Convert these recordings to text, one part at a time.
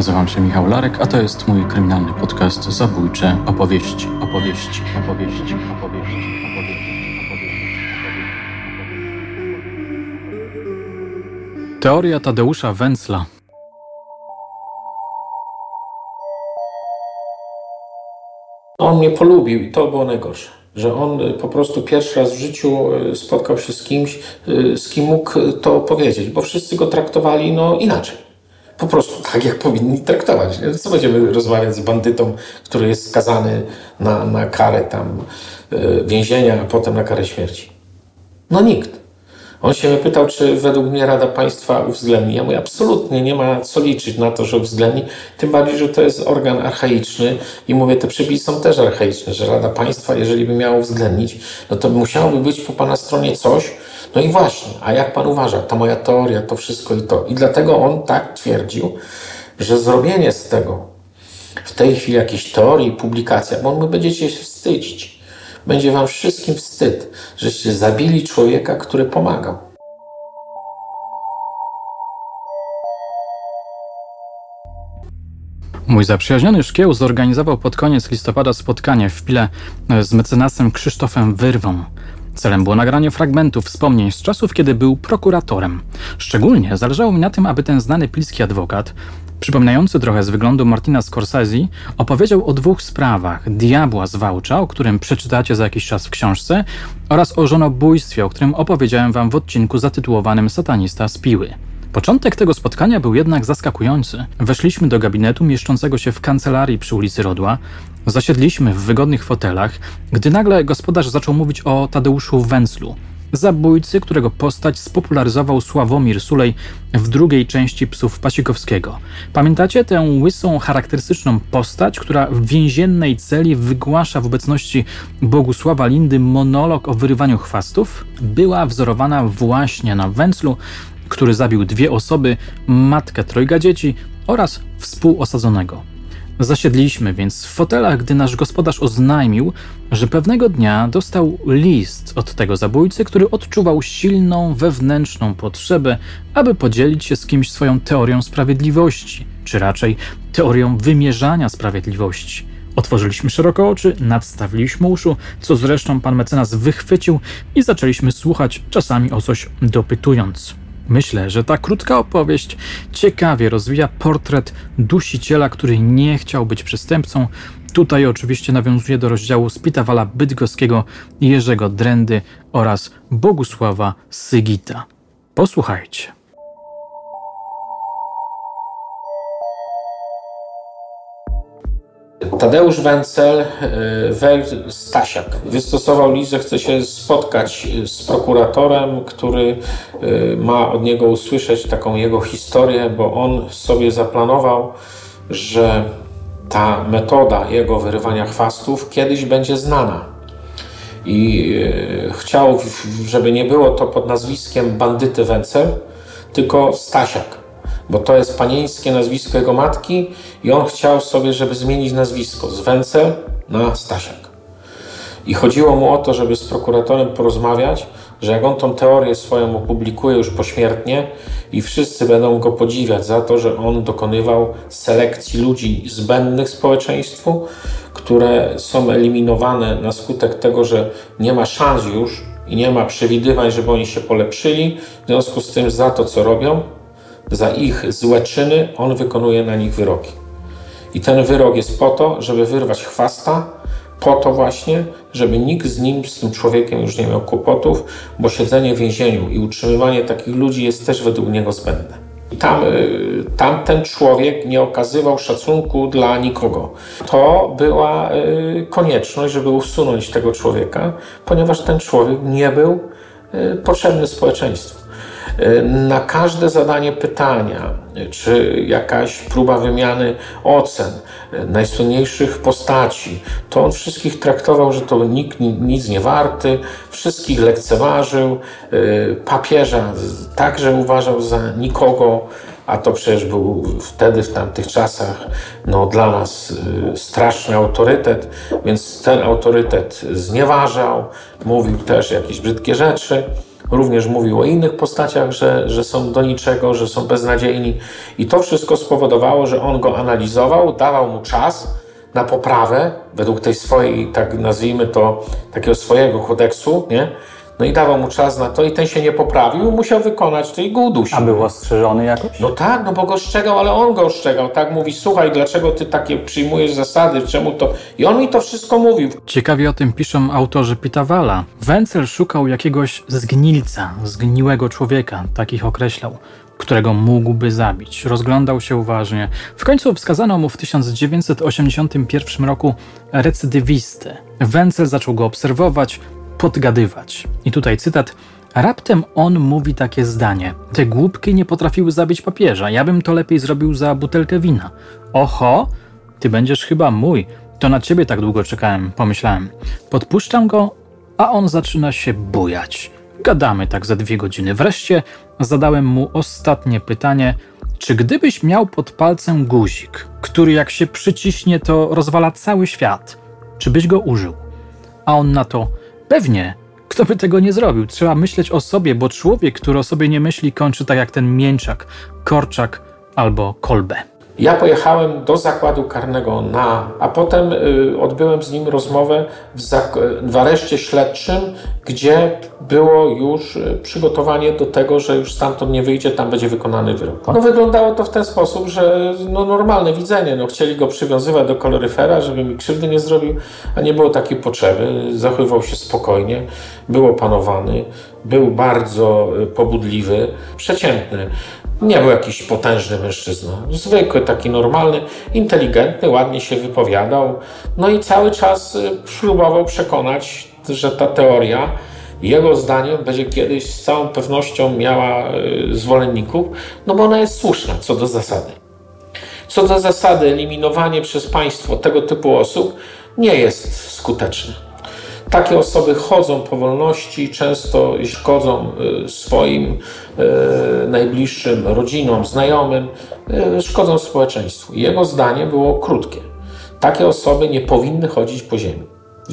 Nazywam się Michał Larek, a to jest mój kryminalny podcast Zabójcze opowieści, opowieści, opowieści, opowieści, opowieści, Teoria Tadeusza Węcla. On mnie polubił i to było najgorsze. Że on po prostu pierwszy raz w życiu spotkał się z kimś, z kim mógł to powiedzieć, bo wszyscy go traktowali no, inaczej po prostu tak, jak powinni traktować. Co będziemy rozmawiać z bandytą, który jest skazany na, na karę tam e, więzienia, a potem na karę śmierci? No nikt. On się pytał, czy według mnie Rada Państwa uwzględni. Ja mówię, absolutnie nie ma co liczyć na to, że uwzględni. Tym bardziej, że to jest organ archaiczny i mówię, te przepisy są też archaiczne, że Rada Państwa, jeżeli by miała uwzględnić, no to musiałoby być po Pana stronie coś, no i właśnie, a jak Pan uważa, ta moja teoria, to wszystko i to. I dlatego on tak twierdził, że zrobienie z tego w tej chwili jakiejś teorii, publikacja, bo my będziecie się wstydzić. Będzie Wam wszystkim wstyd, żeście zabili człowieka, który pomagał. Mój zaprzyjaźniony szkieł zorganizował pod koniec listopada spotkanie w Pile z mecenasem Krzysztofem Wyrwą. Celem było nagranie fragmentów wspomnień z czasów, kiedy był prokuratorem. Szczególnie zależało mi na tym, aby ten znany pilski adwokat, przypominający trochę z wyglądu Martina Scorsese, opowiedział o dwóch sprawach: diabła z Wałcza, o którym przeczytacie za jakiś czas w książce, oraz o żonobójstwie, o którym opowiedziałem wam w odcinku zatytułowanym Satanista z Piły. Początek tego spotkania był jednak zaskakujący. Weszliśmy do gabinetu mieszczącego się w kancelarii przy ulicy Rodła, zasiedliśmy w wygodnych fotelach, gdy nagle gospodarz zaczął mówić o Tadeuszu Węclu, zabójcy, którego postać spopularyzował Sławomir Sulej w drugiej części Psów Pasikowskiego. Pamiętacie tę łysą, charakterystyczną postać, która w więziennej celi wygłasza w obecności Bogusława Lindy monolog o wyrywaniu chwastów? Była wzorowana właśnie na Węclu, który zabił dwie osoby, matkę trojga dzieci oraz współosadzonego. Zasiedliśmy więc w fotelach, gdy nasz gospodarz oznajmił, że pewnego dnia dostał list od tego zabójcy, który odczuwał silną wewnętrzną potrzebę, aby podzielić się z kimś swoją teorią sprawiedliwości, czy raczej teorią wymierzania sprawiedliwości. Otworzyliśmy szeroko oczy, nadstawiliśmy uszu, co zresztą pan mecenas wychwycił i zaczęliśmy słuchać, czasami o coś dopytując. Myślę, że ta krótka opowieść ciekawie rozwija portret dusiciela, który nie chciał być przestępcą. Tutaj oczywiście nawiązuje do rozdziału Spitawala Bydgoskiego, Jerzego Drendy oraz Bogusława Sygita. Posłuchajcie. Tadeusz Wencel, Wel Stasiak, wystosował list, że chce się spotkać z prokuratorem, który y, ma od niego usłyszeć taką jego historię, bo on sobie zaplanował, że ta metoda jego wyrywania chwastów kiedyś będzie znana. I y, chciał, żeby nie było to pod nazwiskiem bandyty Wencel, tylko Stasiak bo to jest panieńskie nazwisko jego matki i on chciał sobie, żeby zmienić nazwisko z Wencel na Stasiak. I chodziło mu o to, żeby z prokuratorem porozmawiać, że jak on tą teorię swoją opublikuje już pośmiertnie i wszyscy będą go podziwiać za to, że on dokonywał selekcji ludzi zbędnych społeczeństwu, które są eliminowane na skutek tego, że nie ma szans już i nie ma przewidywań, żeby oni się polepszyli, w związku z tym za to, co robią, za ich złe czyny on wykonuje na nich wyroki. I ten wyrok jest po to, żeby wyrwać chwasta, po to właśnie, żeby nikt z nim, z tym człowiekiem już nie miał kłopotów, bo siedzenie w więzieniu i utrzymywanie takich ludzi jest też według niego zbędne. I tam, y, tam ten człowiek nie okazywał szacunku dla nikogo. To była y, konieczność, żeby usunąć tego człowieka, ponieważ ten człowiek nie był y, potrzebny społeczeństwu. Na każde zadanie pytania, czy jakaś próba wymiany ocen najsłynniejszych postaci, to on wszystkich traktował, że to nikt nic nie warty, wszystkich lekceważył, y, papieża także uważał za nikogo, a to przecież był wtedy, w tamtych czasach, no, dla nas y, straszny autorytet, więc ten autorytet znieważał, mówił też jakieś brzydkie rzeczy również mówił o innych postaciach, że, że są do niczego, że są beznadziejni. I to wszystko spowodowało, że on go analizował, dawał mu czas na poprawę według tej swojej, tak nazwijmy to, takiego swojego kodeksu, nie? No i dawał mu czas na to i ten się nie poprawił, musiał wykonać to i go udusił. A był ostrzeżony jakoś? No tak, no bo go ostrzegał, ale on go ostrzegał, tak? Mówi, słuchaj, dlaczego ty takie przyjmujesz zasady, czemu to... I on mi to wszystko mówił. Ciekawie o tym piszą autorzy Pitawala. Wencel szukał jakiegoś zgnilca, zgniłego człowieka, takich określał którego mógłby zabić. Rozglądał się uważnie. W końcu wskazano mu w 1981 roku recydywistę. Wencel zaczął go obserwować, podgadywać. I tutaj cytat. Raptem on mówi takie zdanie. Te głupki nie potrafiły zabić papieża. Ja bym to lepiej zrobił za butelkę wina. Oho, ty będziesz chyba mój. To na ciebie tak długo czekałem, pomyślałem. Podpuszczam go, a on zaczyna się bujać. Gadamy tak za dwie godziny. Wreszcie zadałem mu ostatnie pytanie: czy gdybyś miał pod palcem guzik, który jak się przyciśnie, to rozwala cały świat, czy byś go użył? A on na to: pewnie. Kto by tego nie zrobił? Trzeba myśleć o sobie, bo człowiek, który o sobie nie myśli, kończy tak jak ten mięczak, korczak albo kolbę. Ja pojechałem do zakładu karnego na, a potem y, odbyłem z nim rozmowę w, w areszcie śledczym, gdzie było już y, przygotowanie do tego, że już stamtąd nie wyjdzie, tam będzie wykonany wyrok. No wyglądało to w ten sposób, że no, normalne widzenie, no, chcieli go przywiązywać do koloryfera, żeby mi krzywdy nie zrobił, a nie było takiej potrzeby. Zachowywał się spokojnie, był opanowany, był bardzo y, pobudliwy, przeciętny. Nie był jakiś potężny mężczyzna. Zwykły, taki normalny, inteligentny, ładnie się wypowiadał. No i cały czas y, próbował przekonać, że ta teoria, jego zdaniem, będzie kiedyś z całą pewnością miała y, zwolenników, no bo ona jest słuszna co do zasady. Co do zasady, eliminowanie przez państwo tego typu osób nie jest skuteczne. Takie osoby chodzą po wolności, często szkodzą y, swoim y, najbliższym, rodzinom, znajomym, y, szkodzą społeczeństwu. Jego zdanie było krótkie. Takie osoby nie powinny chodzić po ziemi.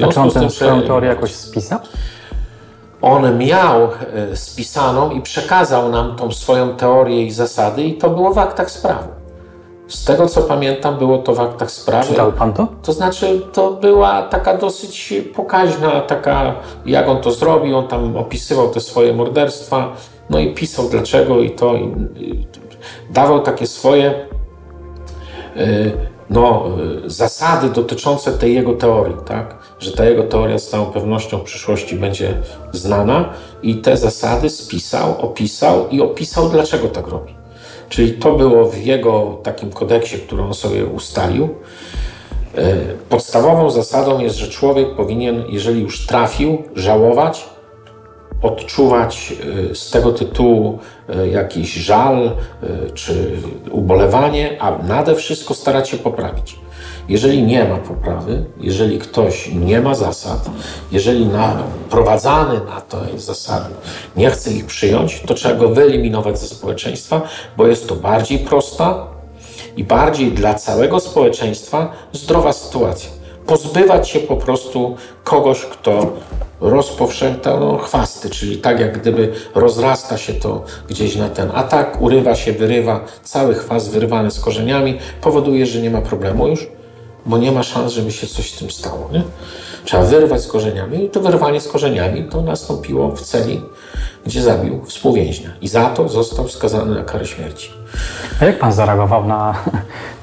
A czy on tę swoją teorię jakoś spisał? On miał spisaną i przekazał nam tą swoją teorię i zasady i to było w aktach sprawy. Z tego co pamiętam, było to w aktach sprawy. Czytał pan to? To znaczy, to była taka dosyć pokaźna, taka, jak on to zrobił. On tam opisywał te swoje morderstwa, no i pisał dlaczego i to. I, i dawał takie swoje y, no, y, zasady dotyczące tej jego teorii, tak? Że ta jego teoria z całą pewnością w przyszłości będzie znana i te zasady spisał, opisał i opisał, dlaczego tak robi. Czyli to było w jego takim kodeksie, który on sobie ustalił. E, podstawową zasadą jest, że człowiek powinien, jeżeli już trafił, żałować, odczuwać e, z tego tytułu e, jakiś żal czy ubolewanie, a nade wszystko starać się poprawić. Jeżeli nie ma poprawy, jeżeli ktoś nie ma zasad, jeżeli naprowadzany na to zasady nie chce ich przyjąć, to trzeba go wyeliminować ze społeczeństwa, bo jest to bardziej prosta i bardziej dla całego społeczeństwa zdrowa sytuacja. Pozbywać się po prostu kogoś, kto rozpowszechnia no, chwasty, czyli tak jak gdyby rozrasta się to gdzieś na ten atak, urywa się, wyrywa, cały chwast wyrwany z korzeniami, powoduje, że nie ma problemu już bo nie ma szans, żeby się coś z tym stało. Nie? Trzeba wyrwać z korzeniami i to wyrwanie z korzeniami to nastąpiło w celi, gdzie zabił współwięźnia i za to został skazany na karę śmierci. A jak pan zareagował na,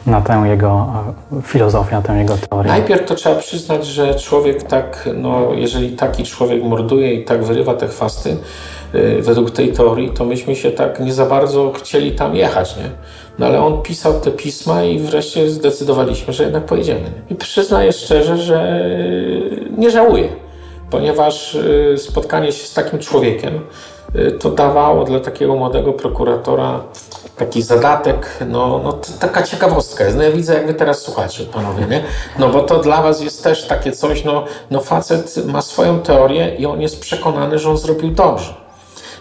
na tę jego e, filozofię, na tę jego teorię? Najpierw to trzeba przyznać, że człowiek tak, no, jeżeli taki człowiek morduje i tak wyrywa te chwasty, yy, według tej teorii, to myśmy się tak nie za bardzo chcieli tam jechać, nie? No ale on pisał te pisma i wreszcie zdecydowaliśmy, że jednak pojedziemy. Nie? I przyznaję szczerze, że nie żałuję, ponieważ y, spotkanie się z takim człowiekiem y, to dawało dla takiego młodego prokuratora taki zadatek, no, no taka ciekawostka jest. No ja widzę, jak wy teraz słuchacie, panowie, nie? No bo to dla was jest też takie coś, no, no facet ma swoją teorię i on jest przekonany, że on zrobił dobrze.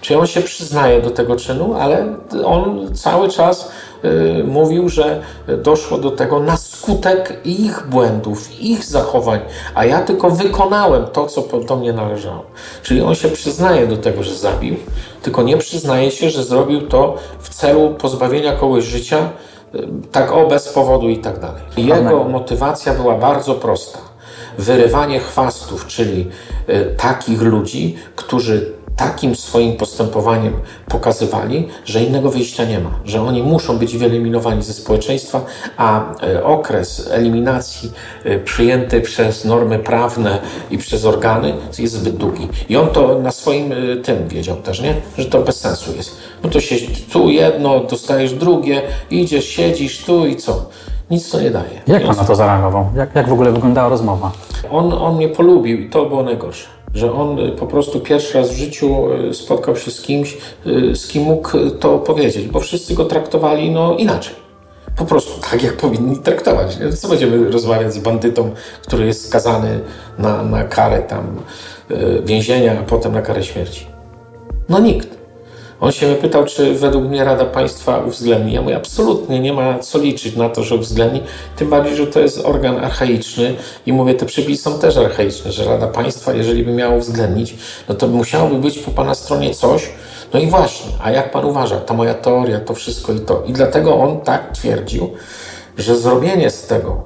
Czyli on się przyznaje do tego czynu, ale on cały czas y, mówił, że doszło do tego na skutek ich błędów, ich zachowań, a ja tylko wykonałem to, co do mnie należało. Czyli on się przyznaje do tego, że zabił, tylko nie przyznaje się, że zrobił to w celu pozbawienia kogoś życia, y, tak o, bez powodu i tak dalej. Jego motywacja była bardzo prosta. Wyrywanie chwastów, czyli y, takich ludzi, którzy takim swoim postępowaniem pokazywali, że innego wyjścia nie ma, że oni muszą być wyeliminowani ze społeczeństwa, a e, okres eliminacji e, przyjęty przez normy prawne i przez organy jest zbyt długi. I on to na swoim e, tym wiedział też, nie? że to bez sensu jest. No to się tu jedno, dostajesz drugie, idziesz, siedzisz tu i co? Nic to nie daje. Jak pan na to zareagował? Jak, jak w ogóle wyglądała rozmowa? On, on mnie polubił i to było najgorsze że on y, po prostu pierwszy raz w życiu y, spotkał się z kimś, y, z kim mógł to powiedzieć, bo wszyscy go traktowali no, inaczej. Po prostu tak, jak powinni traktować. Co będziemy rozmawiać z bandytą, który jest skazany na, na karę tam więzienia, a potem na karę śmierci? No nikt. On się mnie pytał, czy według mnie Rada Państwa uwzględni. Ja mówię, absolutnie nie ma co liczyć na to, że uwzględni, tym bardziej, że to jest organ archaiczny i mówię, te przepisy są też archaiczne, że Rada Państwa, jeżeli by miała uwzględnić, no to musiałoby być po Pana stronie coś, no i właśnie, a jak Pan uważa, ta moja teoria, to wszystko i to. I dlatego on tak twierdził, że zrobienie z tego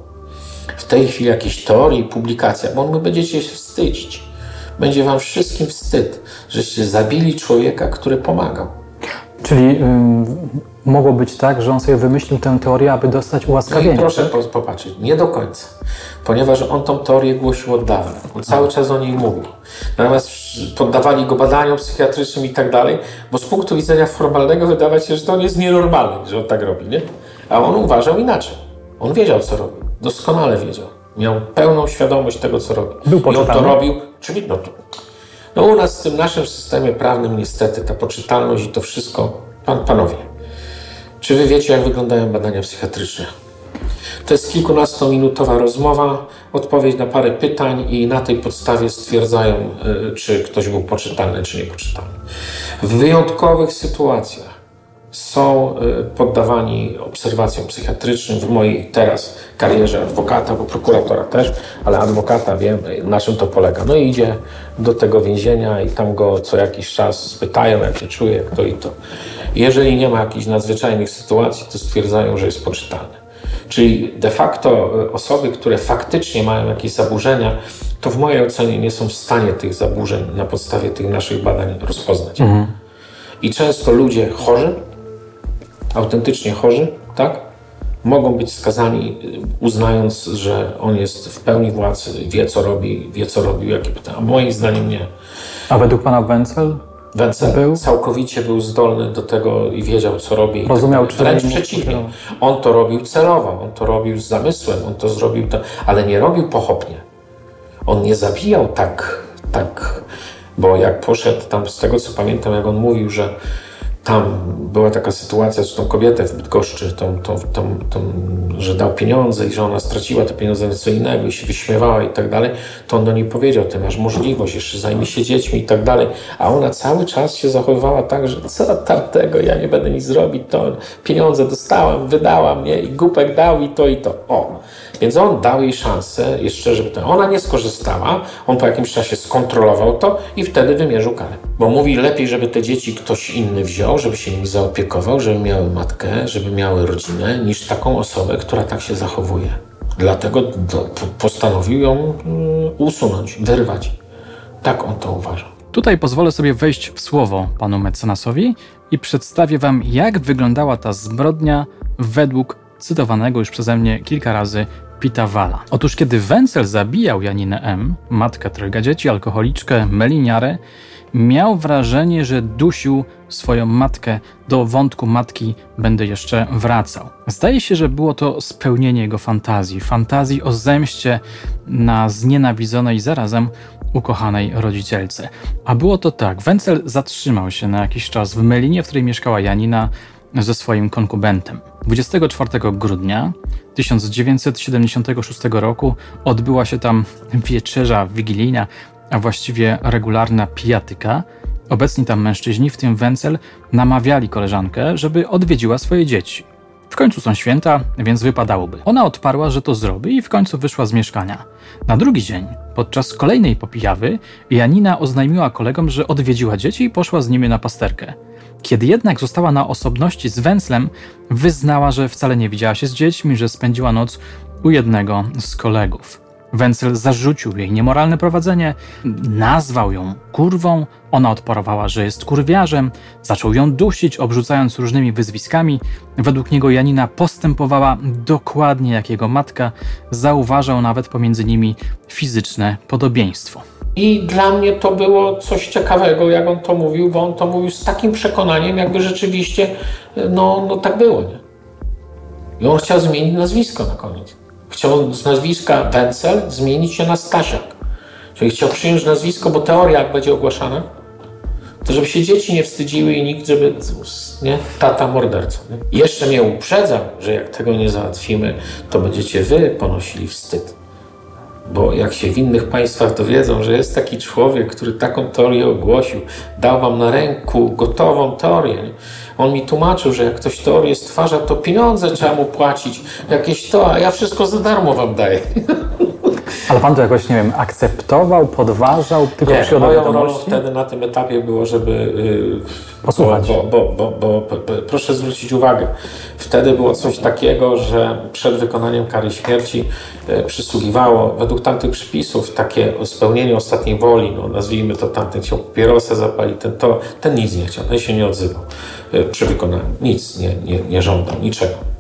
w tej chwili jakiejś teorii, publikacja, bo on my będziecie się wstydzić będzie wam wszystkim wstyd, żeście zabili człowieka, który pomagał. Czyli mogło być tak, że on sobie wymyślił tę teorię, aby dostać ułaskawienie. No proszę tak? popatrzeć, nie do końca, ponieważ on tą teorię głosił od dawna. On cały czas o niej mówił. Natomiast poddawali go badaniom psychiatrycznym i tak dalej, bo z punktu widzenia formalnego wydawać się, że to on jest nienormalny, że on tak robi, nie? A on uważał inaczej. On wiedział, co robi. Doskonale wiedział. Miał pełną świadomość tego, co robi. Był I on to robił, czyli no, to, no u nas w tym naszym systemie prawnym niestety ta poczytalność i to wszystko, pan, panowie, czy wy wiecie, jak wyglądają badania psychiatryczne? To jest kilkunastominutowa rozmowa, odpowiedź na parę pytań i na tej podstawie stwierdzają, y, czy ktoś był poczytalny, czy niepoczytalny. W wyjątkowych sytuacjach są y, poddawani obserwacjom psychiatrycznym w mojej teraz karierze adwokata, bo prokuratora też, ale adwokata wiem, na czym to polega. No i idzie do tego więzienia i tam go co jakiś czas spytają, jak się czuje, kto i to. Jeżeli nie ma jakichś nadzwyczajnych sytuacji, to stwierdzają, że jest poczytalny. Czyli de facto y, osoby, które faktycznie mają jakieś zaburzenia, to w mojej ocenie nie są w stanie tych zaburzeń na podstawie tych naszych badań rozpoznać. Mhm. I często ludzie chorzy, autentycznie chorzy, tak? Mogą być skazani, uznając, że on jest w pełni władzy, wie co robi, wie co robił, jakie pytania. Moim zdaniem nie. A według pana Wencel? Wencel był? całkowicie był zdolny do tego i wiedział, co robi. Rozumiał, czy Wręcz przeciwnie. On to robił celowo, on to robił z zamysłem, on to zrobił, to, ale nie robił pochopnie. On nie zabijał tak, tak, bo jak poszedł tam, z tego co pamiętam, jak on mówił, że tam była taka sytuacja, że tą kobietę w Bydgoszczy, tą, tą, tą, tą, że dał pieniądze i że ona straciła te pieniądze na co innego i się wyśmiewała i tak dalej, to on do niej powiedział, ty masz możliwość, jeszcze zajmij się dziećmi i tak dalej, a ona cały czas się zachowywała tak, że co tamtego, ja nie będę nic zrobić, to pieniądze dostałam, wydałam, nie, i głupek dał i to i to. O, więc on dał jej szansę, jeszcze żeby to. Ona nie skorzystała, on po jakimś czasie skontrolował to i wtedy wymierzył karę. Bo mówi, lepiej, żeby te dzieci ktoś inny wziął, żeby się nimi zaopiekował, żeby miały matkę, żeby miały rodzinę, niż taką osobę, która tak się zachowuje. Dlatego do, postanowił ją mm, usunąć, wyrwać. Tak on to uważa. Tutaj pozwolę sobie wejść w słowo panu mecenasowi i przedstawię wam, jak wyglądała ta zbrodnia według cytowanego już przeze mnie kilka razy Pitawala. Otóż kiedy Wenzel zabijał Janinę M., matkę trojga dzieci, alkoholiczkę, meliniarę, miał wrażenie, że dusił swoją matkę. Do wątku matki będę jeszcze wracał. Zdaje się, że było to spełnienie jego fantazji. Fantazji o zemście na znienawidzonej zarazem ukochanej rodzicielce. A było to tak. Wenzel zatrzymał się na jakiś czas w Melinie, w której mieszkała Janina ze swoim konkubentem. 24 grudnia 1976 roku odbyła się tam wieczerza wigilijna, a właściwie regularna pijatyka Obecni tam mężczyźni, w tym Wencel, namawiali koleżankę, żeby odwiedziła swoje dzieci. W końcu są święta, więc wypadałoby. Ona odparła, że to zrobi i w końcu wyszła z mieszkania. Na drugi dzień, podczas kolejnej popijawy, Janina oznajmiła kolegom, że odwiedziła dzieci i poszła z nimi na pasterkę. Kiedy jednak została na osobności z Wenclem, wyznała, że wcale nie widziała się z dziećmi, że spędziła noc u jednego z kolegów. Wencel zarzucił jej niemoralne prowadzenie, nazwał ją kurwą, ona odparowała, że jest kurwiarzem, zaczął ją dusić, obrzucając różnymi wyzwiskami. Według niego Janina postępowała dokładnie jak jego matka, zauważał nawet pomiędzy nimi fizyczne podobieństwo. I dla mnie to było coś ciekawego, jak on to mówił, bo on to mówił z takim przekonaniem, jakby rzeczywiście no, no tak było. Nie? I on chciał zmienić nazwisko na koniec. Chciał z nazwiska Wencel zmienić się na Stasiak. Czyli chciał przyjąć nazwisko, bo teoria jak będzie ogłaszana, to żeby się dzieci nie wstydziły i nikt, żeby nie, tata morderca. Nie? Jeszcze mnie uprzedzał, że jak tego nie załatwimy, to będziecie wy ponosili wstyd. Bo jak się w innych państwach dowiedzą, że jest taki człowiek, który taką teorię ogłosił, dał wam na ręku gotową teorię. On mi tłumaczył, że jak ktoś teorię stwarza, to pieniądze trzeba mu płacić, jakieś to, a ja wszystko za darmo wam daję. Ale pan to jakoś, nie wiem, akceptował, podważał, tylko nie, przyjął moją rolą wtedy na tym etapie było, żeby... Yy, Posłuchać. Bo, bo, bo, bo, proszę zwrócić uwagę, wtedy było coś takiego, że przed wykonaniem kary śmierci yy, przysługiwało według tamtych przepisów takie spełnienie ostatniej woli, no nazwijmy to tamten chciał papierosa zapalić, ten, to, ten nic nie chciał, ten się nie odzywał yy, przy wykonaniu, nic nie, nie, nie żądał, niczego.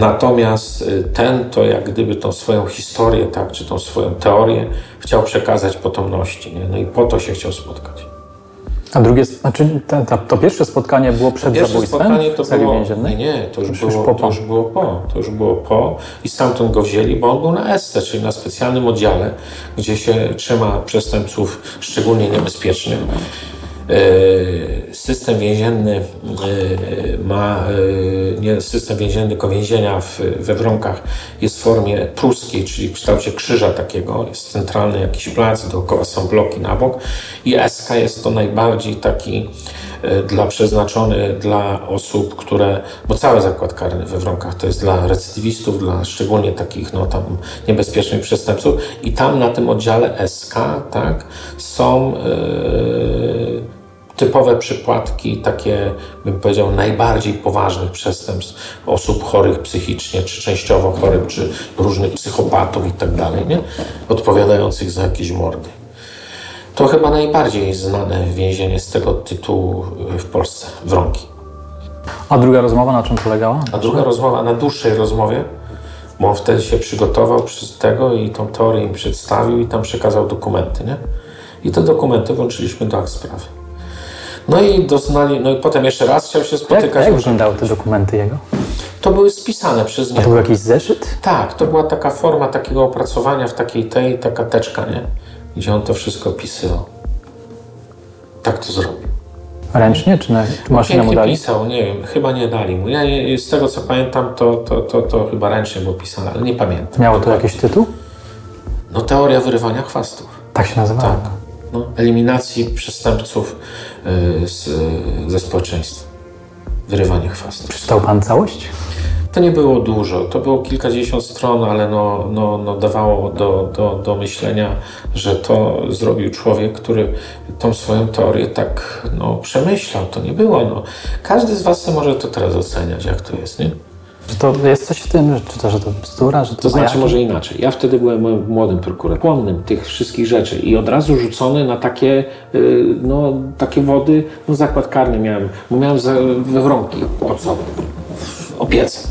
Natomiast y, ten to jak gdyby tą swoją historię, tak, czy tą swoją teorię chciał przekazać potomności. Nie? No i po to się chciał spotkać. A drugie, znaczy to, pierwsze spotkanie było przed pierwsze zabójstwem spotkanie to w celi było, więziennej? Nie, nie, to już, było, już po, to już było po. To już było po i stamtąd go wzięli, bo on był na SC, czyli na specjalnym oddziale, gdzie się trzyma przestępców szczególnie niebezpiecznych. E, system więzienny e, ma, e, nie system więzienny, tylko więzienia w, we Wronkach jest w formie pruskiej, czyli w kształcie krzyża takiego. Jest centralny jakiś plac, dookoła są bloki na bok i SK jest to najbardziej taki dla przeznaczony dla osób, które, bo cały zakład karny we Wronkach to jest dla recydywistów, dla szczególnie takich no, tam niebezpiecznych przestępców i tam na tym oddziale SK tak, są yy, typowe przypadki, takie bym powiedział najbardziej poważnych przestępstw osób chorych psychicznie, czy częściowo chorych, czy różnych psychopatów i tak dalej, nie? odpowiadających za jakieś mordy. To chyba najbardziej znane więzienie z tego tytułu w Polsce, Wronki. A druga rozmowa na czym polegała? A druga rozmowa na dłuższej rozmowie, bo on wtedy się przygotował przez tego i tą teorię im przedstawił i tam przekazał dokumenty, nie? I te dokumenty włączyliśmy do akt sprawy. No i doznali, no i potem jeszcze raz chciał się spotykać. Jak, jak wyglądały te dokumenty jego? To były spisane przez niego. A to był jakiś zeszyt? Tak, to była taka forma takiego opracowania w takiej tej, taka teczka, nie? Gdzie on to wszystko pisywał. Tak to zrobił. Ręcznie, czy, na, czy maszyna mu dali? pisał, nie wiem, chyba nie dali mu. Ja nie, z tego co pamiętam, to, to, to, to chyba ręcznie było pisane, ale nie pamiętam. Miało to jakiś tytuł? No teoria wyrywania chwastów. Tak się nazywa? Tak. No, eliminacji przestępców y, z, ze społeczeństwa. Wyrywanie chwastów. Przeczytał Pan całość? To nie było dużo, to było kilkadziesiąt stron, ale no, no, no dawało do, do, do myślenia, że to zrobił człowiek, który tą swoją teorię tak no, przemyślał. To nie było. No. Każdy z Was może to teraz oceniać, jak to jest, nie? Czy to jest coś w tym, że, czy to, że to bzdura, że to To znaczy może inaczej. Ja wtedy byłem młodym prokuratorem, tych wszystkich rzeczy i od razu rzucony na takie, y, no, takie wody, no zakład karny miałem, bo miałem we wrąki pod sobą, w opiece.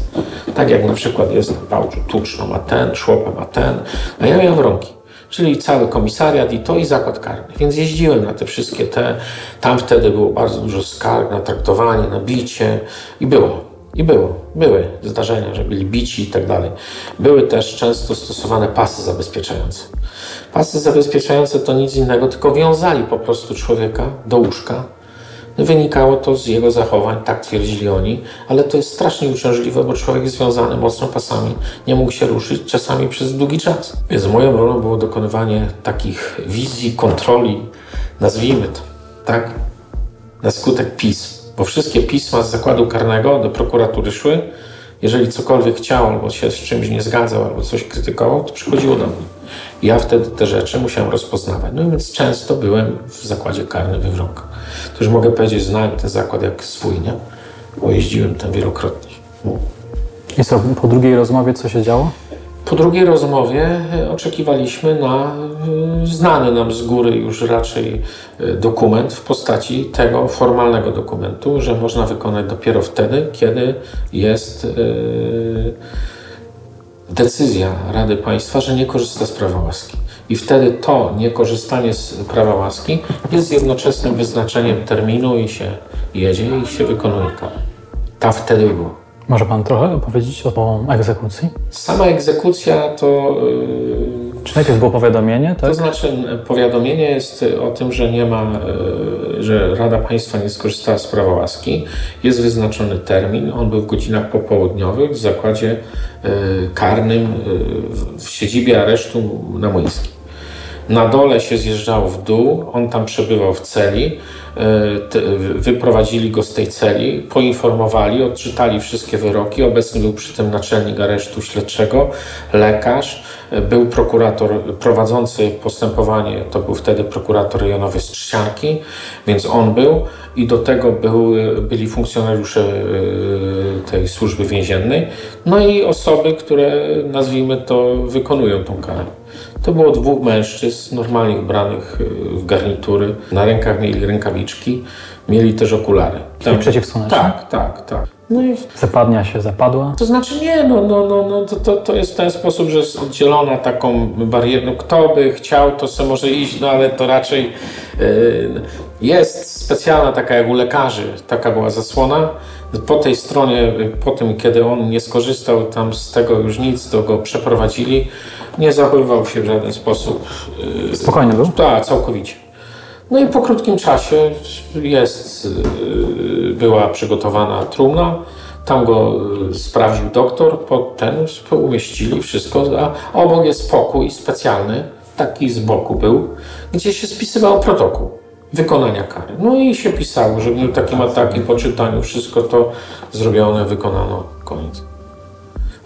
Tak jak na przykład jest w Bałczu, Tuczno ma ten, Szłopa ma ten, a ja miałem wrąki. Czyli cały komisariat i to i zakład karny. Więc jeździłem na te wszystkie te, tam wtedy było bardzo dużo skarg na traktowanie, na bicie i było. I było, były zdarzenia, że byli bici i tak dalej. Były też często stosowane pasy zabezpieczające. Pasy zabezpieczające to nic innego, tylko wiązali po prostu człowieka do łóżka. Wynikało to z jego zachowań, tak twierdzili oni, ale to jest strasznie uciążliwe, bo człowiek jest związany mocno pasami, nie mógł się ruszyć czasami przez długi czas. Więc moją rolą było dokonywanie takich wizji, kontroli, nazwijmy to tak? Na skutek pism. Bo wszystkie pisma z zakładu karnego do prokuratury szły. Jeżeli cokolwiek chciał, albo się z czymś nie zgadzał, albo coś krytykował, to przychodziło do mnie. Ja wtedy te rzeczy musiałem rozpoznawać. No więc często byłem w zakładzie karnym we Wronka. To już mogę powiedzieć, znałem ten zakład jak swój, nie? Bo jeździłem tam wielokrotnie. I co, po drugiej rozmowie co się działo? Po drugiej rozmowie e, oczekiwaliśmy na e, znany nam z góry już raczej e, dokument w postaci tego formalnego dokumentu, że można wykonać dopiero wtedy, kiedy jest decyzja Rady Państwa, że nie korzysta z prawa łaski. I wtedy to niekorzystanie z prawa łaski jest jednoczesnym wyznaczeniem terminu i się jedzie i się wykonuje karę. Ta wtedy było. Może Pan trochę opowiedzieć o egzekucji? Sama egzekucja to. Yy, Czy najpierw było powiadomienie? Tak? To znaczy, powiadomienie jest o tym, że nie ma, yy, że Rada Państwa nie skorzystała z prawa łaski. Jest wyznaczony termin. On był w godzinach popołudniowych w zakładzie karnym w siedzibie aresztu na Młyńskim. Na dole się zjeżdżało w dół, on tam przebywał w celi. E, wyprowadzili go z tej celi, poinformowali, odczytali wszystkie wyroki. Obecny był przy tym naczelnik aresztu śledczego, lekarz, e, był prokurator prowadzący postępowanie, to był wtedy prokurator rejonowy z więc on był i do tego był, byli funkcjonariusze e, tej służby więziennej, no i osoby, które nazwijmy to wykonują tą karę. To było dwóch mężczyzn, normalnie ubranych w garnitury. Na rękach mieli rękawiczki, mieli też okulary. Tam, przeciwsłoneczne? Tak, tak, tak. No i... Zapadnia się zapadła? To znaczy nie, no, no, no, no to, to, to jest w ten sposób, że jest oddzielona taką barierą. Kto by chciał, to sobie może iść, no ale to raczej yy, jest specjalna taka jak u lekarzy, taka była zasłona. Po tej stronie, po tym, kiedy on nie skorzystał tam z tego już nic, to go przeprowadzili nie zachowywał się w żaden sposób. Y, Spokojny był? Tak, całkowicie. No i po krótkim czasie jest, y, była przygotowana trumna, tam go y, sprawdził doktor, potem umieścili wszystko, a obok jest pokój specjalny, taki z boku był, gdzie się spisywał protokół wykonania kary. No i się pisało, że był takim atakiem po czytaniu, wszystko to zrobione, wykonano, koniec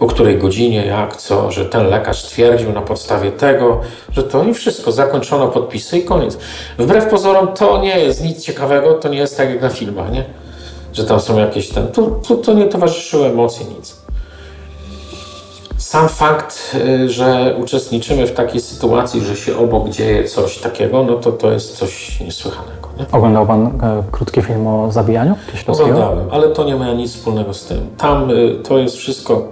o której godzinie, jak, co, że ten lekarz twierdził na podstawie tego, że to i wszystko, zakończono podpisy i koniec. Wbrew pozorom to nie jest nic ciekawego, to nie jest tak jak na filmach, nie? Że tam są jakieś ten, tu, tu to nie towarzyszyły emocje, nic. Sam fakt, y, że uczestniczymy w takiej sytuacji, że się obok dzieje coś takiego, no to to jest coś niesłychanego. Nie? Oglądał Pan e, krótki film o zabijaniu? Oglądałem, ale to nie ma nic wspólnego z tym. Tam y, to jest wszystko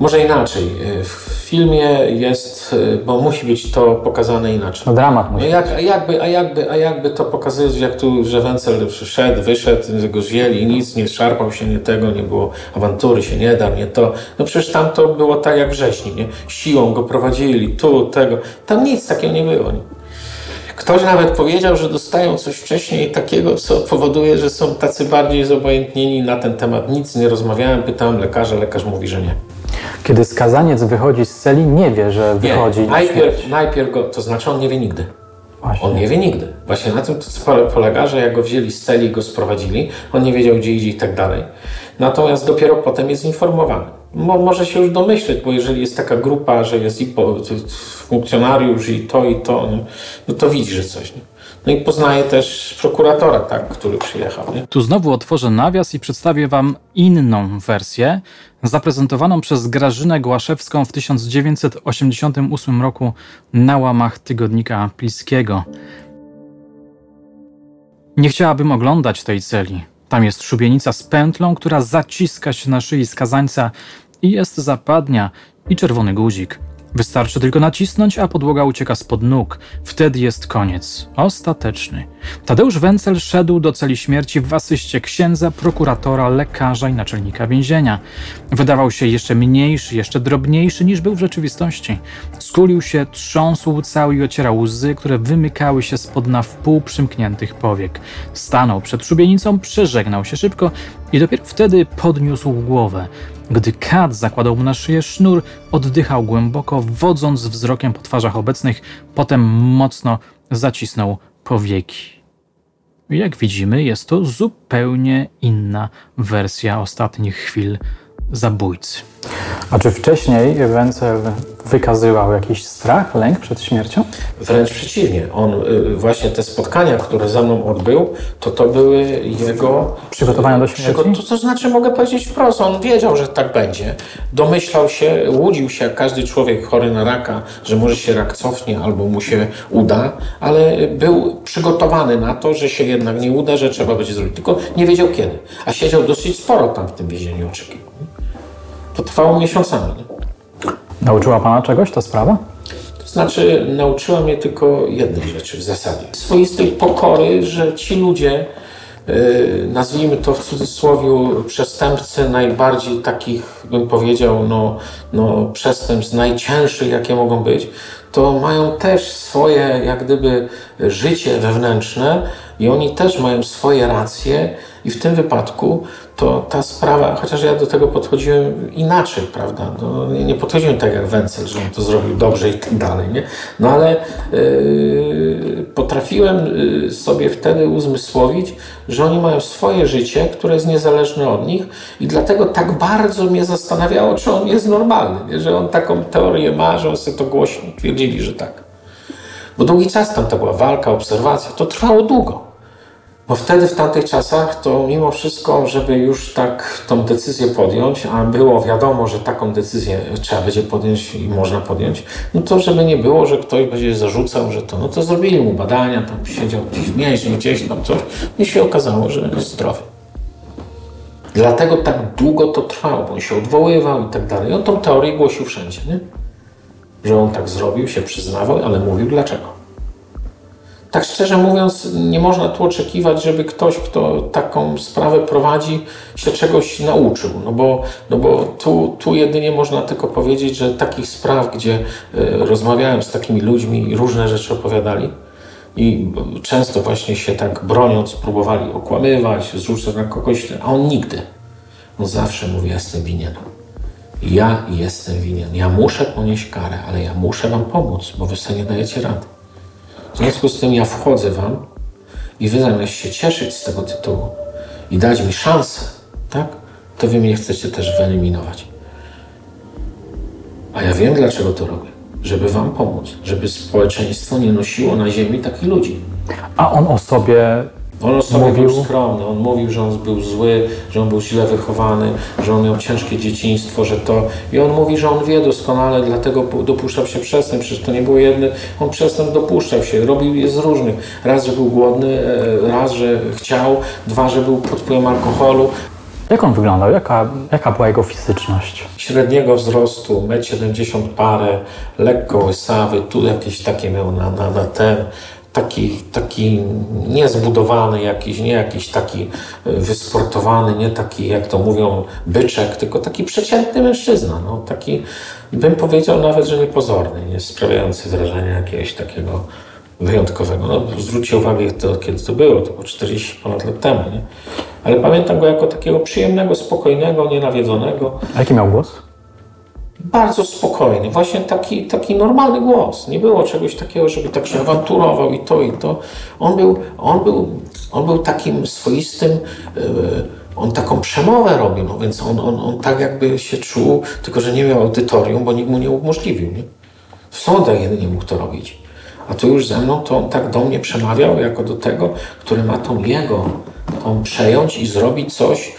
może inaczej. Y, w filmie jest, y, bo musi być to pokazane inaczej. No dramat musi jak, a, jakby, a, jakby, a jakby to pokazywać, jak tu, że Wencel wszedł, wyszedł, go zwieli, nic, nie szarpał się, nie tego, nie było awantury, się nie da, nie to. No przecież tam to było tak jak wrześni, nie? Siłą go prowadzili, tu, tego. Tam nic takiego nie było. Nie? Ktoś nawet powiedział, że dostają coś wcześniej takiego, co powoduje, że są tacy bardziej zobojętnieni na ten temat. Nic nie rozmawiałem, pytałem lekarza, lekarz mówi, że nie. Kiedy skazaniec wychodzi z celi, nie wie, że wychodzi. Nie. Najpierw, najpierw go, to znaczy on nie wie nigdy. Właśnie. On nie wie nigdy. Właśnie na tym to polega, że jak go wzięli z celi i go sprowadzili, on nie wiedział gdzie idzie i tak dalej. Natomiast dopiero potem jest informowany. Mo, może się już domyśleć, bo jeżeli jest taka grupa, że jest i po, funkcjonariusz i to i to, nie? no to widzi, że coś. Nie? No i poznaje też prokuratora, tak, który przyjechał. Nie? Tu znowu otworzę nawias i przedstawię Wam inną wersję, zaprezentowaną przez Grażynę Głaszewską w 1988 roku na łamach tygodnika Pilskiego. Nie chciałabym oglądać tej celi. Tam jest szubienica z pętlą, która zaciska się na szyi skazańca i jest zapadnia i czerwony guzik. Wystarczy tylko nacisnąć, a podłoga ucieka spod nóg. Wtedy jest koniec. Ostateczny. Tadeusz Wencel szedł do celi śmierci w asyście księdza, prokuratora, lekarza i naczelnika więzienia. Wydawał się jeszcze mniejszy, jeszcze drobniejszy niż był w rzeczywistości. Skulił się, trząsł cały i ocierał łzy, które wymykały się spod na wpół przymkniętych powiek. Stanął przed szubienicą, przeżegnał się szybko i dopiero wtedy podniósł głowę. Gdy kat zakładał mu na szyję sznur, oddychał głęboko, wodząc wzrokiem po twarzach obecnych, potem mocno zacisnął powieki. Jak widzimy, jest to zupełnie inna wersja ostatnich chwil zabójcy. A czy wcześniej Wencel wykazywał jakiś strach, lęk przed śmiercią? Wręcz przeciwnie. On y, właśnie te spotkania, które ze mną odbył, to to były jego... Przygotowania do śmierci? To, to znaczy mogę powiedzieć wprost, on wiedział, że tak będzie. Domyślał się, łudził się jak każdy człowiek chory na raka, że może się rak cofnie albo mu się uda, ale był przygotowany na to, że się jednak nie uda, że trzeba będzie zrobić. Tylko nie wiedział kiedy. A siedział dosyć sporo tam w tym więzieniu oczekiwał. To trwało miesiącami. Nauczyła Pana czegoś ta sprawa? To znaczy, nauczyła mnie tylko jednej rzeczy w zasadzie. Swoistej pokory, że ci ludzie, yy, nazwijmy to w cudzysłowie, przestępcy najbardziej takich, bym powiedział, no, no, przestępstw najcięższych, jakie mogą być, to mają też swoje, jak gdyby, życie wewnętrzne i oni też mają swoje racje i w tym wypadku to ta sprawa, chociaż ja do tego podchodziłem inaczej, prawda? No, nie podchodziłem tak jak Wencel, że on to zrobił dobrze i tak dalej, nie? No ale yy, potrafiłem yy, sobie wtedy uzmysłowić, że oni mają swoje życie, które jest niezależne od nich i dlatego tak bardzo mnie zastanawiało, czy on jest normalny, nie? że on taką teorię ma, że on sobie to głośno twierdzili, że tak. Bo długi czas tam to była walka, obserwacja, to trwało długo. Bo wtedy, w tamtych czasach, to mimo wszystko, żeby już tak tą decyzję podjąć, a było wiadomo, że taką decyzję trzeba będzie podjąć i można podjąć, no to żeby nie było, że ktoś będzie zarzucał, że to, no to zrobili mu badania, tam siedział gdzieś w mieście, gdzieś tam coś i się okazało, że jest zdrowy. Dlatego tak długo to trwało, bo on się odwoływał i tak dalej. On tą teorię głosił wszędzie, nie? Że on tak zrobił, się przyznawał, ale mówił dlaczego tak szczerze mówiąc, nie można tu oczekiwać, żeby ktoś, kto taką sprawę prowadzi, się czegoś nauczył. No bo, no bo tu, tu jedynie można tylko powiedzieć, że takich spraw, gdzie y, rozmawiałem z takimi ludźmi i różne rzeczy opowiadali, i często właśnie się tak broniąc próbowali okłamywać, zrzucać na kogoś, a on nigdy. On zawsze mówi, ja jestem winien. Ja jestem winien. Ja muszę ponieść karę, ale ja muszę wam pomóc, bo wy sobie nie dajecie rady. W związku z tym ja wchodzę Wam i Wy zamiast się cieszyć z tego tytułu i dać mi szansę, tak, to Wy mnie chcecie też wyeliminować. A ja wiem, dlaczego to robię. Żeby Wam pomóc, żeby społeczeństwo nie nosiło na ziemi takich ludzi. A on o sobie on o sobie mówił... był skromny, on mówił, że on był zły, że on był źle wychowany, że on miał ciężkie dzieciństwo, że to... I on mówi, że on wie doskonale, dlatego dopuszczał się przestępstw. Przecież to nie było jedny, on przestępstw dopuszczał się, robił je z różnych. Raz, że był głodny, e, raz, że chciał, dwa, że był pod wpływem alkoholu. Jak on wyglądał? Jaka, jaka była jego fizyczność? Średniego wzrostu, 1,70 m parę, lekko łysawy, tu jakieś takie miał na, na, na ten taki, taki niezbudowany jakiś, nie jakiś taki e, wysportowany, nie taki, jak to mówią, byczek, tylko taki przeciętny mężczyzna. No, taki, bym powiedział nawet, że niepozorny, nie sprawiający wrażenia jakiegoś takiego wyjątkowego. No, zwróćcie uwagę, to, kiedy to było, to było 40 ponad lat temu, nie? Ale pamiętam go jako takiego przyjemnego, spokojnego, nienawiedzonego. A jaki miał głos? Bardzo spokojny, właśnie taki, taki normalny głos. Nie było czegoś takiego, żeby tak się awanturował i to, i to. On był, on był, on był takim swoistym, yy, on taką przemowę robił, no więc on, on, on tak jakby się czuł, tylko że nie miał audytorium, bo nikt mu nie umożliwił. Nie? W sądach jedynie mógł to robić. A tu już ze mną to on tak do mnie przemawiał, jako do tego, który ma tą jego, tą przejąć i zrobić coś,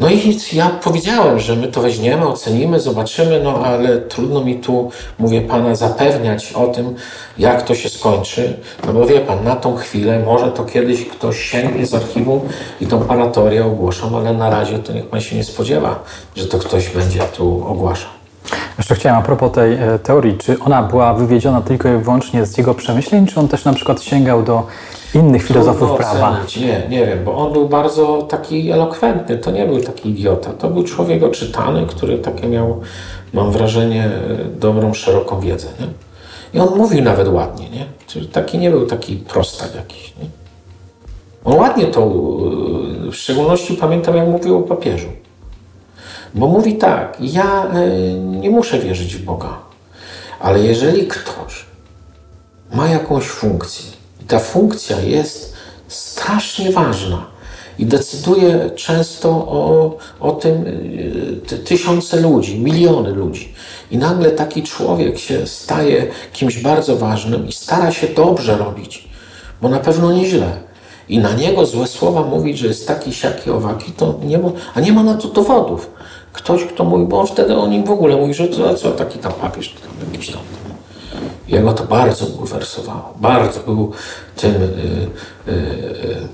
no i ja powiedziałem, że my to weźmiemy, ocenimy, zobaczymy, no ale trudno mi tu, mówię pana, zapewniać o tym, jak to się skończy. No bo wie pan, na tą chwilę może to kiedyś ktoś sięgnie z archiwum i tą paratorię ogłoszą, ale na razie to niech pan się nie spodziewa, że to ktoś będzie tu ogłaszał. Jeszcze chciałem a propos tej e, teorii, czy ona była wywiedziona tylko i wyłącznie z jego przemyśleń, czy on też na przykład sięgał do innych filozofów prawa? Ocenić. Nie, nie wiem, bo on był bardzo taki elokwentny, to nie był taki idiota, to był człowiek oczytany, który takie miał, mam wrażenie, dobrą, szeroką wiedzę. Nie? I on mówił nawet ładnie, nie? Czyli taki nie był taki prostak jakiś, nie? On ładnie to, w szczególności pamiętam, jak mówił o papieżu. Bo mówi tak, ja e, nie muszę wierzyć w Boga, ale jeżeli ktoś ma jakąś funkcję i ta funkcja jest strasznie ważna i decyduje często o, o tym y, tysiące ludzi, miliony ludzi. I nagle taki człowiek się staje kimś bardzo ważnym i stara się dobrze robić, bo na pewno nieźle. I na niego złe słowa mówić, że jest taki, siaki, owaki, to nie ma, a nie ma na to dowodów. Ktoś, kto mówi, bo on wtedy o nim w ogóle mówi, że co, co taki tam papież, tam jakiś tam. Jego to bardzo bulwersowało. Bardzo był tym yy, yy,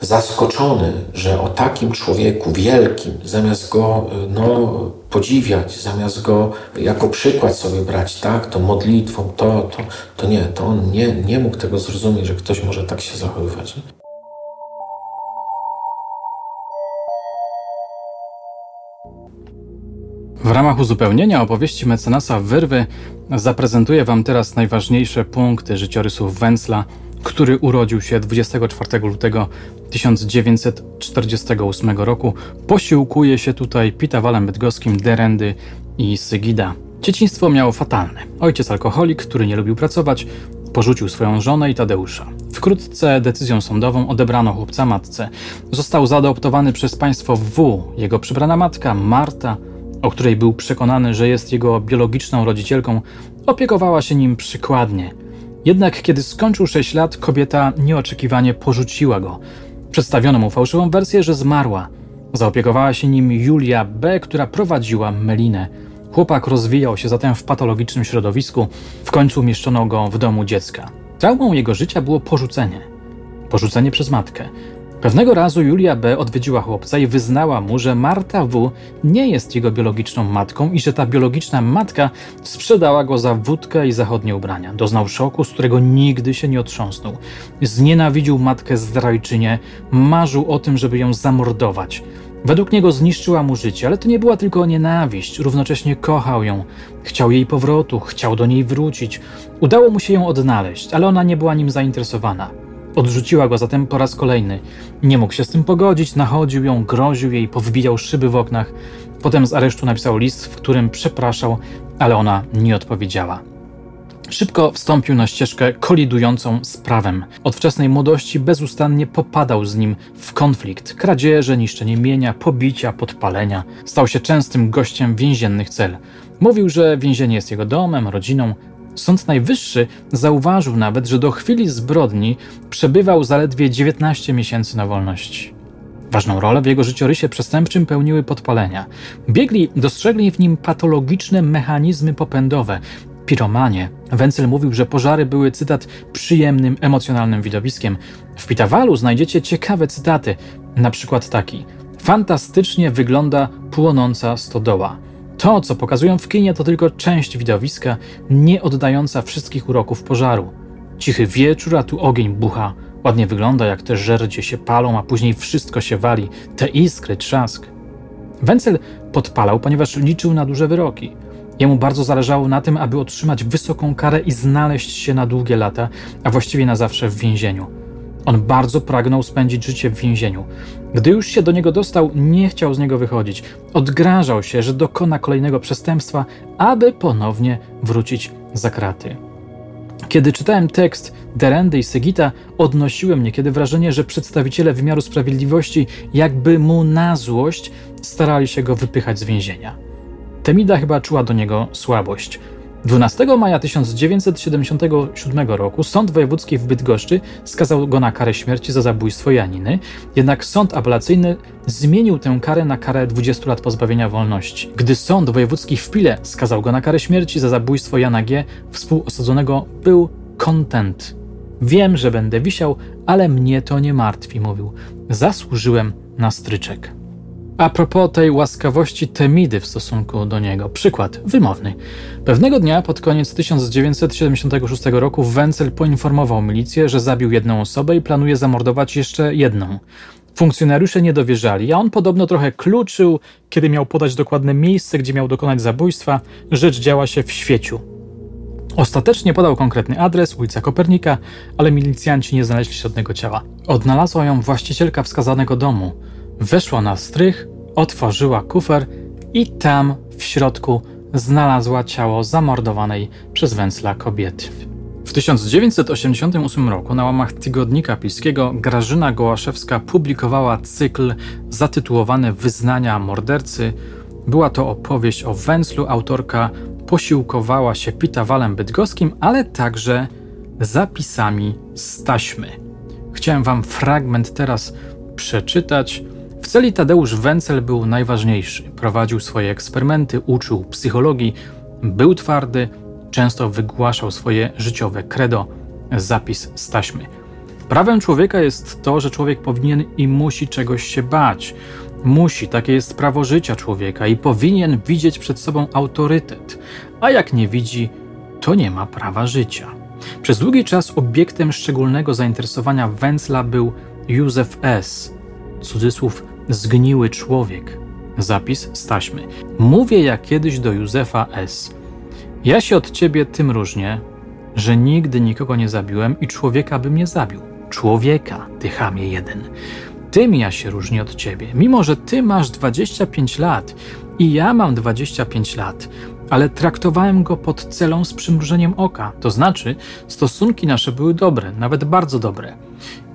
zaskoczony, że o takim człowieku wielkim, zamiast go no, podziwiać, zamiast go jako przykład sobie brać, tak, to modlitwą, to, to, to nie, to on nie, nie mógł tego zrozumieć, że ktoś może tak się zachowywać. W ramach uzupełnienia opowieści mecenasa Wyrwy zaprezentuję Wam teraz najważniejsze punkty życiorysów Węcla, który urodził się 24 lutego 1948 roku. Posiłkuje się tutaj Pitawalem Bydgoskim, Derendy i Sygida. Dzieciństwo miało fatalne. Ojciec alkoholik, który nie lubił pracować, porzucił swoją żonę i Tadeusza. Wkrótce decyzją sądową odebrano chłopca matce. Został zaadoptowany przez państwo W. Jego przybrana matka, Marta, o której był przekonany, że jest jego biologiczną rodzicielką, opiekowała się nim przykładnie. Jednak kiedy skończył 6 lat, kobieta nieoczekiwanie porzuciła go. Przedstawiono mu fałszywą wersję, że zmarła. Zaopiekowała się nim Julia B., która prowadziła Melinę. Chłopak rozwijał się zatem w patologicznym środowisku, w końcu umieszczono go w domu dziecka. Traumą jego życia było porzucenie. Porzucenie przez matkę. Pewnego razu Julia B. odwiedziła chłopca i wyznała mu, że Marta W. nie jest jego biologiczną matką i że ta biologiczna matka sprzedała go za wódkę i zachodnie ubrania. Doznał szoku, z którego nigdy się nie otrząsnął. Znienawidził matkę zdrajczynię, marzył o tym, żeby ją zamordować. Według niego zniszczyła mu życie, ale to nie była tylko nienawiść, równocześnie kochał ją. Chciał jej powrotu, chciał do niej wrócić. Udało mu się ją odnaleźć, ale ona nie była nim zainteresowana. Odrzuciła go zatem po raz kolejny. Nie mógł się z tym pogodzić, nachodził ją, groził jej, powbijał szyby w oknach. Potem z aresztu napisał list, w którym przepraszał, ale ona nie odpowiedziała. Szybko wstąpił na ścieżkę kolidującą z prawem. Od wczesnej młodości bezustannie popadał z nim w konflikt. Kradzieże, niszczenie mienia, pobicia, podpalenia. Stał się częstym gościem więziennych cel. Mówił, że więzienie jest jego domem, rodziną, Sąd Najwyższy zauważył nawet, że do chwili zbrodni przebywał zaledwie 19 miesięcy na wolności. Ważną rolę w jego życiorysie przestępczym pełniły podpalenia. Biegli dostrzegli w nim patologiczne mechanizmy popędowe, piromanie. Wencel mówił, że pożary były, cytat, przyjemnym, emocjonalnym widowiskiem. W Pitawalu znajdziecie ciekawe cytaty, na przykład taki. Fantastycznie wygląda płonąca stodoła. To, co pokazują w kinie, to tylko część widowiska, nie oddająca wszystkich uroków pożaru. Cichy wieczór, a tu ogień bucha. Ładnie wygląda, jak te żerdzie się palą, a później wszystko się wali. Te iskry, trzask. Wencel podpalał, ponieważ liczył na duże wyroki. Jemu bardzo zależało na tym, aby otrzymać wysoką karę i znaleźć się na długie lata, a właściwie na zawsze w więzieniu. On bardzo pragnął spędzić życie w więzieniu. Gdy już się do niego dostał, nie chciał z niego wychodzić. Odgrażał się, że dokona kolejnego przestępstwa, aby ponownie wrócić za kraty. Kiedy czytałem tekst Derendy i Segita, odnosiłem niekiedy wrażenie, że przedstawiciele wymiaru sprawiedliwości, jakby mu na złość, starali się go wypychać z więzienia. Temida chyba czuła do niego słabość. 12 maja 1977 roku Sąd Wojewódzki w Bydgoszczy skazał go na karę śmierci za zabójstwo Janiny, jednak sąd apelacyjny zmienił tę karę na karę 20 lat pozbawienia wolności. Gdy Sąd Wojewódzki w Pile skazał go na karę śmierci za zabójstwo Jana G., współosadzonego był kontent. Wiem, że będę wisiał, ale mnie to nie martwi, mówił. Zasłużyłem na stryczek. A propos tej łaskawości Temidy w stosunku do niego, przykład wymowny. Pewnego dnia pod koniec 1976 roku Wenzel poinformował milicję, że zabił jedną osobę i planuje zamordować jeszcze jedną. Funkcjonariusze nie dowierzali, a on podobno trochę kluczył, kiedy miał podać dokładne miejsce, gdzie miał dokonać zabójstwa. Rzecz działa się w świeciu. Ostatecznie podał konkretny adres, ulica Kopernika, ale milicjanci nie znaleźli żadnego ciała. Odnalazła ją właścicielka wskazanego domu. Weszła na strych, otworzyła kufer i tam w środku znalazła ciało zamordowanej przez węsla kobiety. W 1988 roku na łamach Tygodnika Pilskiego Grażyna Gołaszewska publikowała cykl zatytułowany Wyznania mordercy. Była to opowieść o Węclu. Autorka posiłkowała się pitawalem bydgoskim, ale także zapisami z taśmy. Chciałem wam fragment teraz przeczytać. W celi Tadeusz Wencel był najważniejszy. Prowadził swoje eksperymenty, uczył psychologii, był twardy, często wygłaszał swoje życiowe credo, zapis z taśmy. Prawem człowieka jest to, że człowiek powinien i musi czegoś się bać. Musi, takie jest prawo życia człowieka i powinien widzieć przed sobą autorytet, a jak nie widzi, to nie ma prawa życia. Przez długi czas obiektem szczególnego zainteresowania Węcla był Józef S., cudzysłów zgniły człowiek. Zapis z taśmy. Mówię jak kiedyś do Józefa S. Ja się od ciebie tym różnię, że nigdy nikogo nie zabiłem i człowieka bym nie zabił. Człowieka, ty chamie jeden. Tym ja się różnię od ciebie. Mimo, że ty masz 25 lat i ja mam 25 lat, ale traktowałem go pod celą z przymrużeniem oka. To znaczy, stosunki nasze były dobre, nawet bardzo dobre.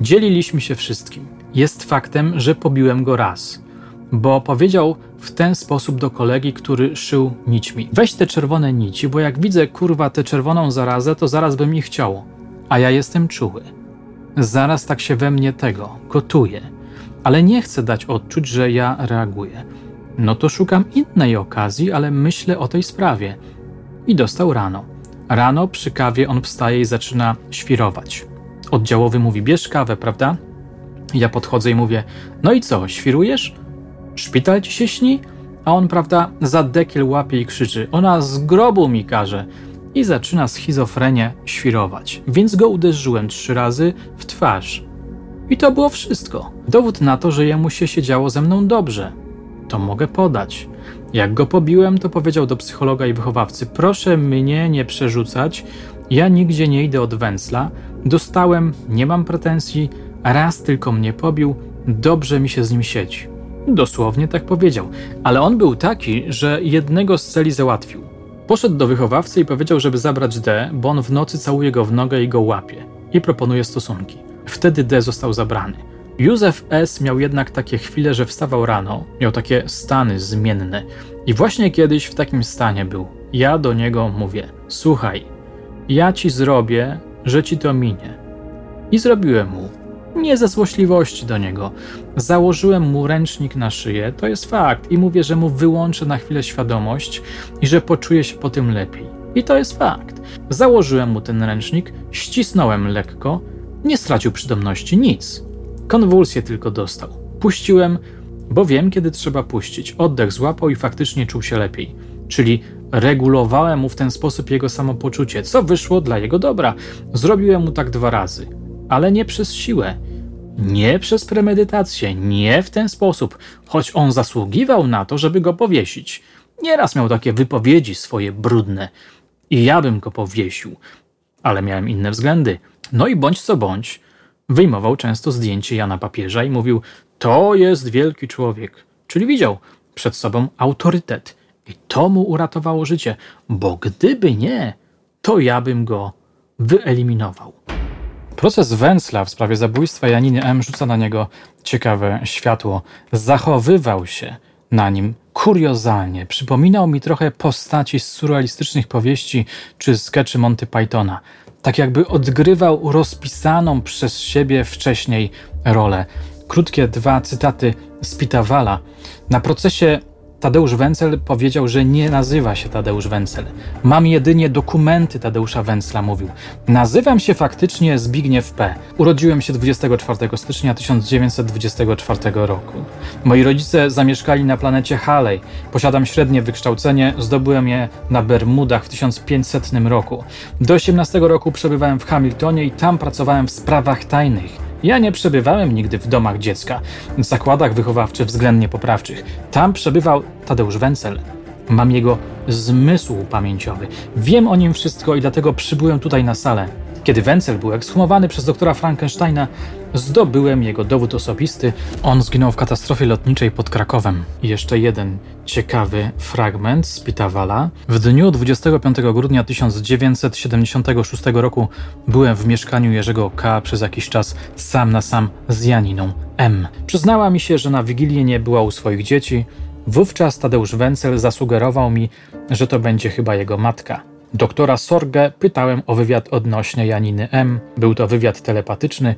Dzieliliśmy się wszystkim. Jest faktem, że pobiłem go raz, bo powiedział w ten sposób do kolegi, który szył nićmi. Weź te czerwone nici, bo jak widzę kurwa tę czerwoną zarazę, to zaraz by mi chciało. A ja jestem czuły. Zaraz tak się we mnie tego gotuje, ale nie chcę dać odczuć, że ja reaguję. No to szukam innej okazji, ale myślę o tej sprawie. I dostał rano. Rano przy kawie on wstaje i zaczyna świrować. Oddziałowy mówi: Bierz kawę, prawda? Ja podchodzę i mówię: No i co, świrujesz? Szpital ci się śni? A on, prawda, za dekiel łapie i krzyczy: Ona z grobu mi każe. I zaczyna schizofrenię świrować. Więc go uderzyłem trzy razy w twarz. I to było wszystko. Dowód na to, że jemu się siedziało ze mną dobrze to mogę podać. Jak go pobiłem, to powiedział do psychologa i wychowawcy: Proszę mnie nie przerzucać, ja nigdzie nie idę od węzla. Dostałem, nie mam pretensji, raz tylko mnie pobił, dobrze mi się z nim siedzi. Dosłownie tak powiedział, ale on był taki, że jednego z celi załatwił. Poszedł do wychowawcy i powiedział, żeby zabrać D, bo on w nocy całuje go w nogę i go łapie i proponuje stosunki. Wtedy D został zabrany. Józef S. miał jednak takie chwile, że wstawał rano, miał takie stany zmienne. I właśnie kiedyś w takim stanie był. Ja do niego mówię: Słuchaj, ja ci zrobię, że ci to minie. I zrobiłem mu. Nie ze złośliwości do niego. Założyłem mu ręcznik na szyję, to jest fakt, i mówię, że mu wyłączę na chwilę świadomość i że poczuje się po tym lepiej. I to jest fakt. Założyłem mu ten ręcznik, ścisnąłem lekko, nie stracił przytomności, nic. Konwulsję tylko dostał. Puściłem, bo wiem, kiedy trzeba puścić. Oddech złapał i faktycznie czuł się lepiej. Czyli regulowałem mu w ten sposób jego samopoczucie, co wyszło dla jego dobra. Zrobiłem mu tak dwa razy, ale nie przez siłę. Nie przez premedytację, nie w ten sposób, choć on zasługiwał na to, żeby go powiesić. Nieraz miał takie wypowiedzi swoje brudne i ja bym go powiesił, ale miałem inne względy. No i bądź co bądź, Wyjmował często zdjęcie Jana Papieża i mówił: To jest wielki człowiek. Czyli widział przed sobą autorytet. I to mu uratowało życie, bo gdyby nie, to ja bym go wyeliminował. Proces Węcla w sprawie zabójstwa Janiny M. rzuca na niego ciekawe światło. Zachowywał się na nim kuriozalnie. Przypominał mi trochę postaci z surrealistycznych powieści czy skeczy Monty Pythona tak jakby odgrywał rozpisaną przez siebie wcześniej rolę. Krótkie dwa cytaty z Pitawala. Na procesie Tadeusz Wencel powiedział, że nie nazywa się Tadeusz Wencel. Mam jedynie dokumenty Tadeusza Wencla, mówił. Nazywam się faktycznie Zbigniew P. Urodziłem się 24 stycznia 1924 roku. Moi rodzice zamieszkali na planecie Halley. Posiadam średnie wykształcenie, zdobyłem je na Bermudach w 1500 roku. Do 18 roku przebywałem w Hamiltonie i tam pracowałem w sprawach tajnych. Ja nie przebywałem nigdy w domach dziecka, w zakładach wychowawczych względnie poprawczych. Tam przebywał Tadeusz Wencel. Mam jego zmysł pamięciowy. Wiem o nim wszystko i dlatego przybyłem tutaj na salę. Kiedy Wenzel był ekshumowany przez doktora Frankensteina, zdobyłem jego dowód osobisty. On zginął w katastrofie lotniczej pod Krakowem. Jeszcze jeden ciekawy fragment z Pitawala. W dniu 25 grudnia 1976 roku byłem w mieszkaniu Jerzego K. przez jakiś czas sam na sam z Janiną M. Przyznała mi się, że na Wigilię nie była u swoich dzieci. Wówczas Tadeusz Wenzel zasugerował mi, że to będzie chyba jego matka. Doktora Sorge pytałem o wywiad odnośnie Janiny M. Był to wywiad telepatyczny.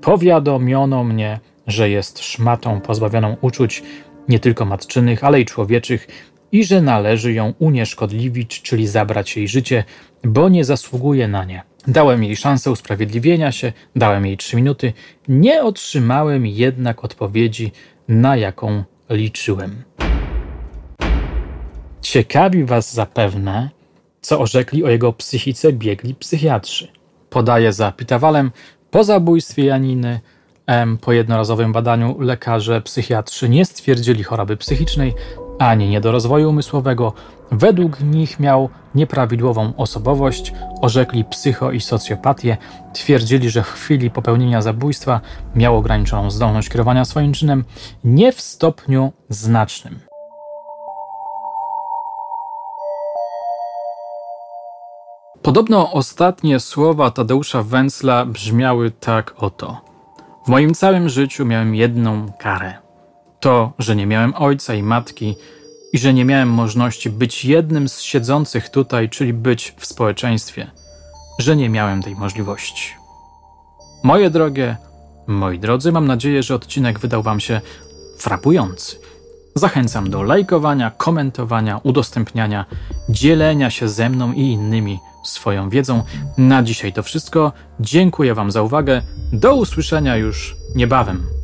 Powiadomiono mnie, że jest szmatą pozbawioną uczuć nie tylko matczynych, ale i człowieczych i że należy ją unieszkodliwić, czyli zabrać jej życie, bo nie zasługuje na nie. Dałem jej szansę usprawiedliwienia się, dałem jej trzy minuty, nie otrzymałem jednak odpowiedzi, na jaką liczyłem. Ciekawi Was zapewne, co orzekli o jego psychice biegli psychiatrzy. Podaje za Pitawalem po zabójstwie Janiny M. Po jednorazowym badaniu lekarze psychiatrzy nie stwierdzili choroby psychicznej ani niedorozwoju umysłowego. Według nich miał nieprawidłową osobowość, orzekli psycho i socjopatię, twierdzili, że w chwili popełnienia zabójstwa miał ograniczoną zdolność kierowania swoim czynem, nie w stopniu znacznym. Podobno ostatnie słowa Tadeusza Węcla brzmiały tak oto. W moim całym życiu miałem jedną karę. To, że nie miałem ojca i matki i że nie miałem możliwości być jednym z siedzących tutaj, czyli być w społeczeństwie, że nie miałem tej możliwości. Moje drogie, moi drodzy, mam nadzieję, że odcinek wydał Wam się frapujący. Zachęcam do lajkowania, komentowania, udostępniania, dzielenia się ze mną i innymi swoją wiedzą. Na dzisiaj to wszystko. Dziękuję Wam za uwagę. Do usłyszenia już niebawem.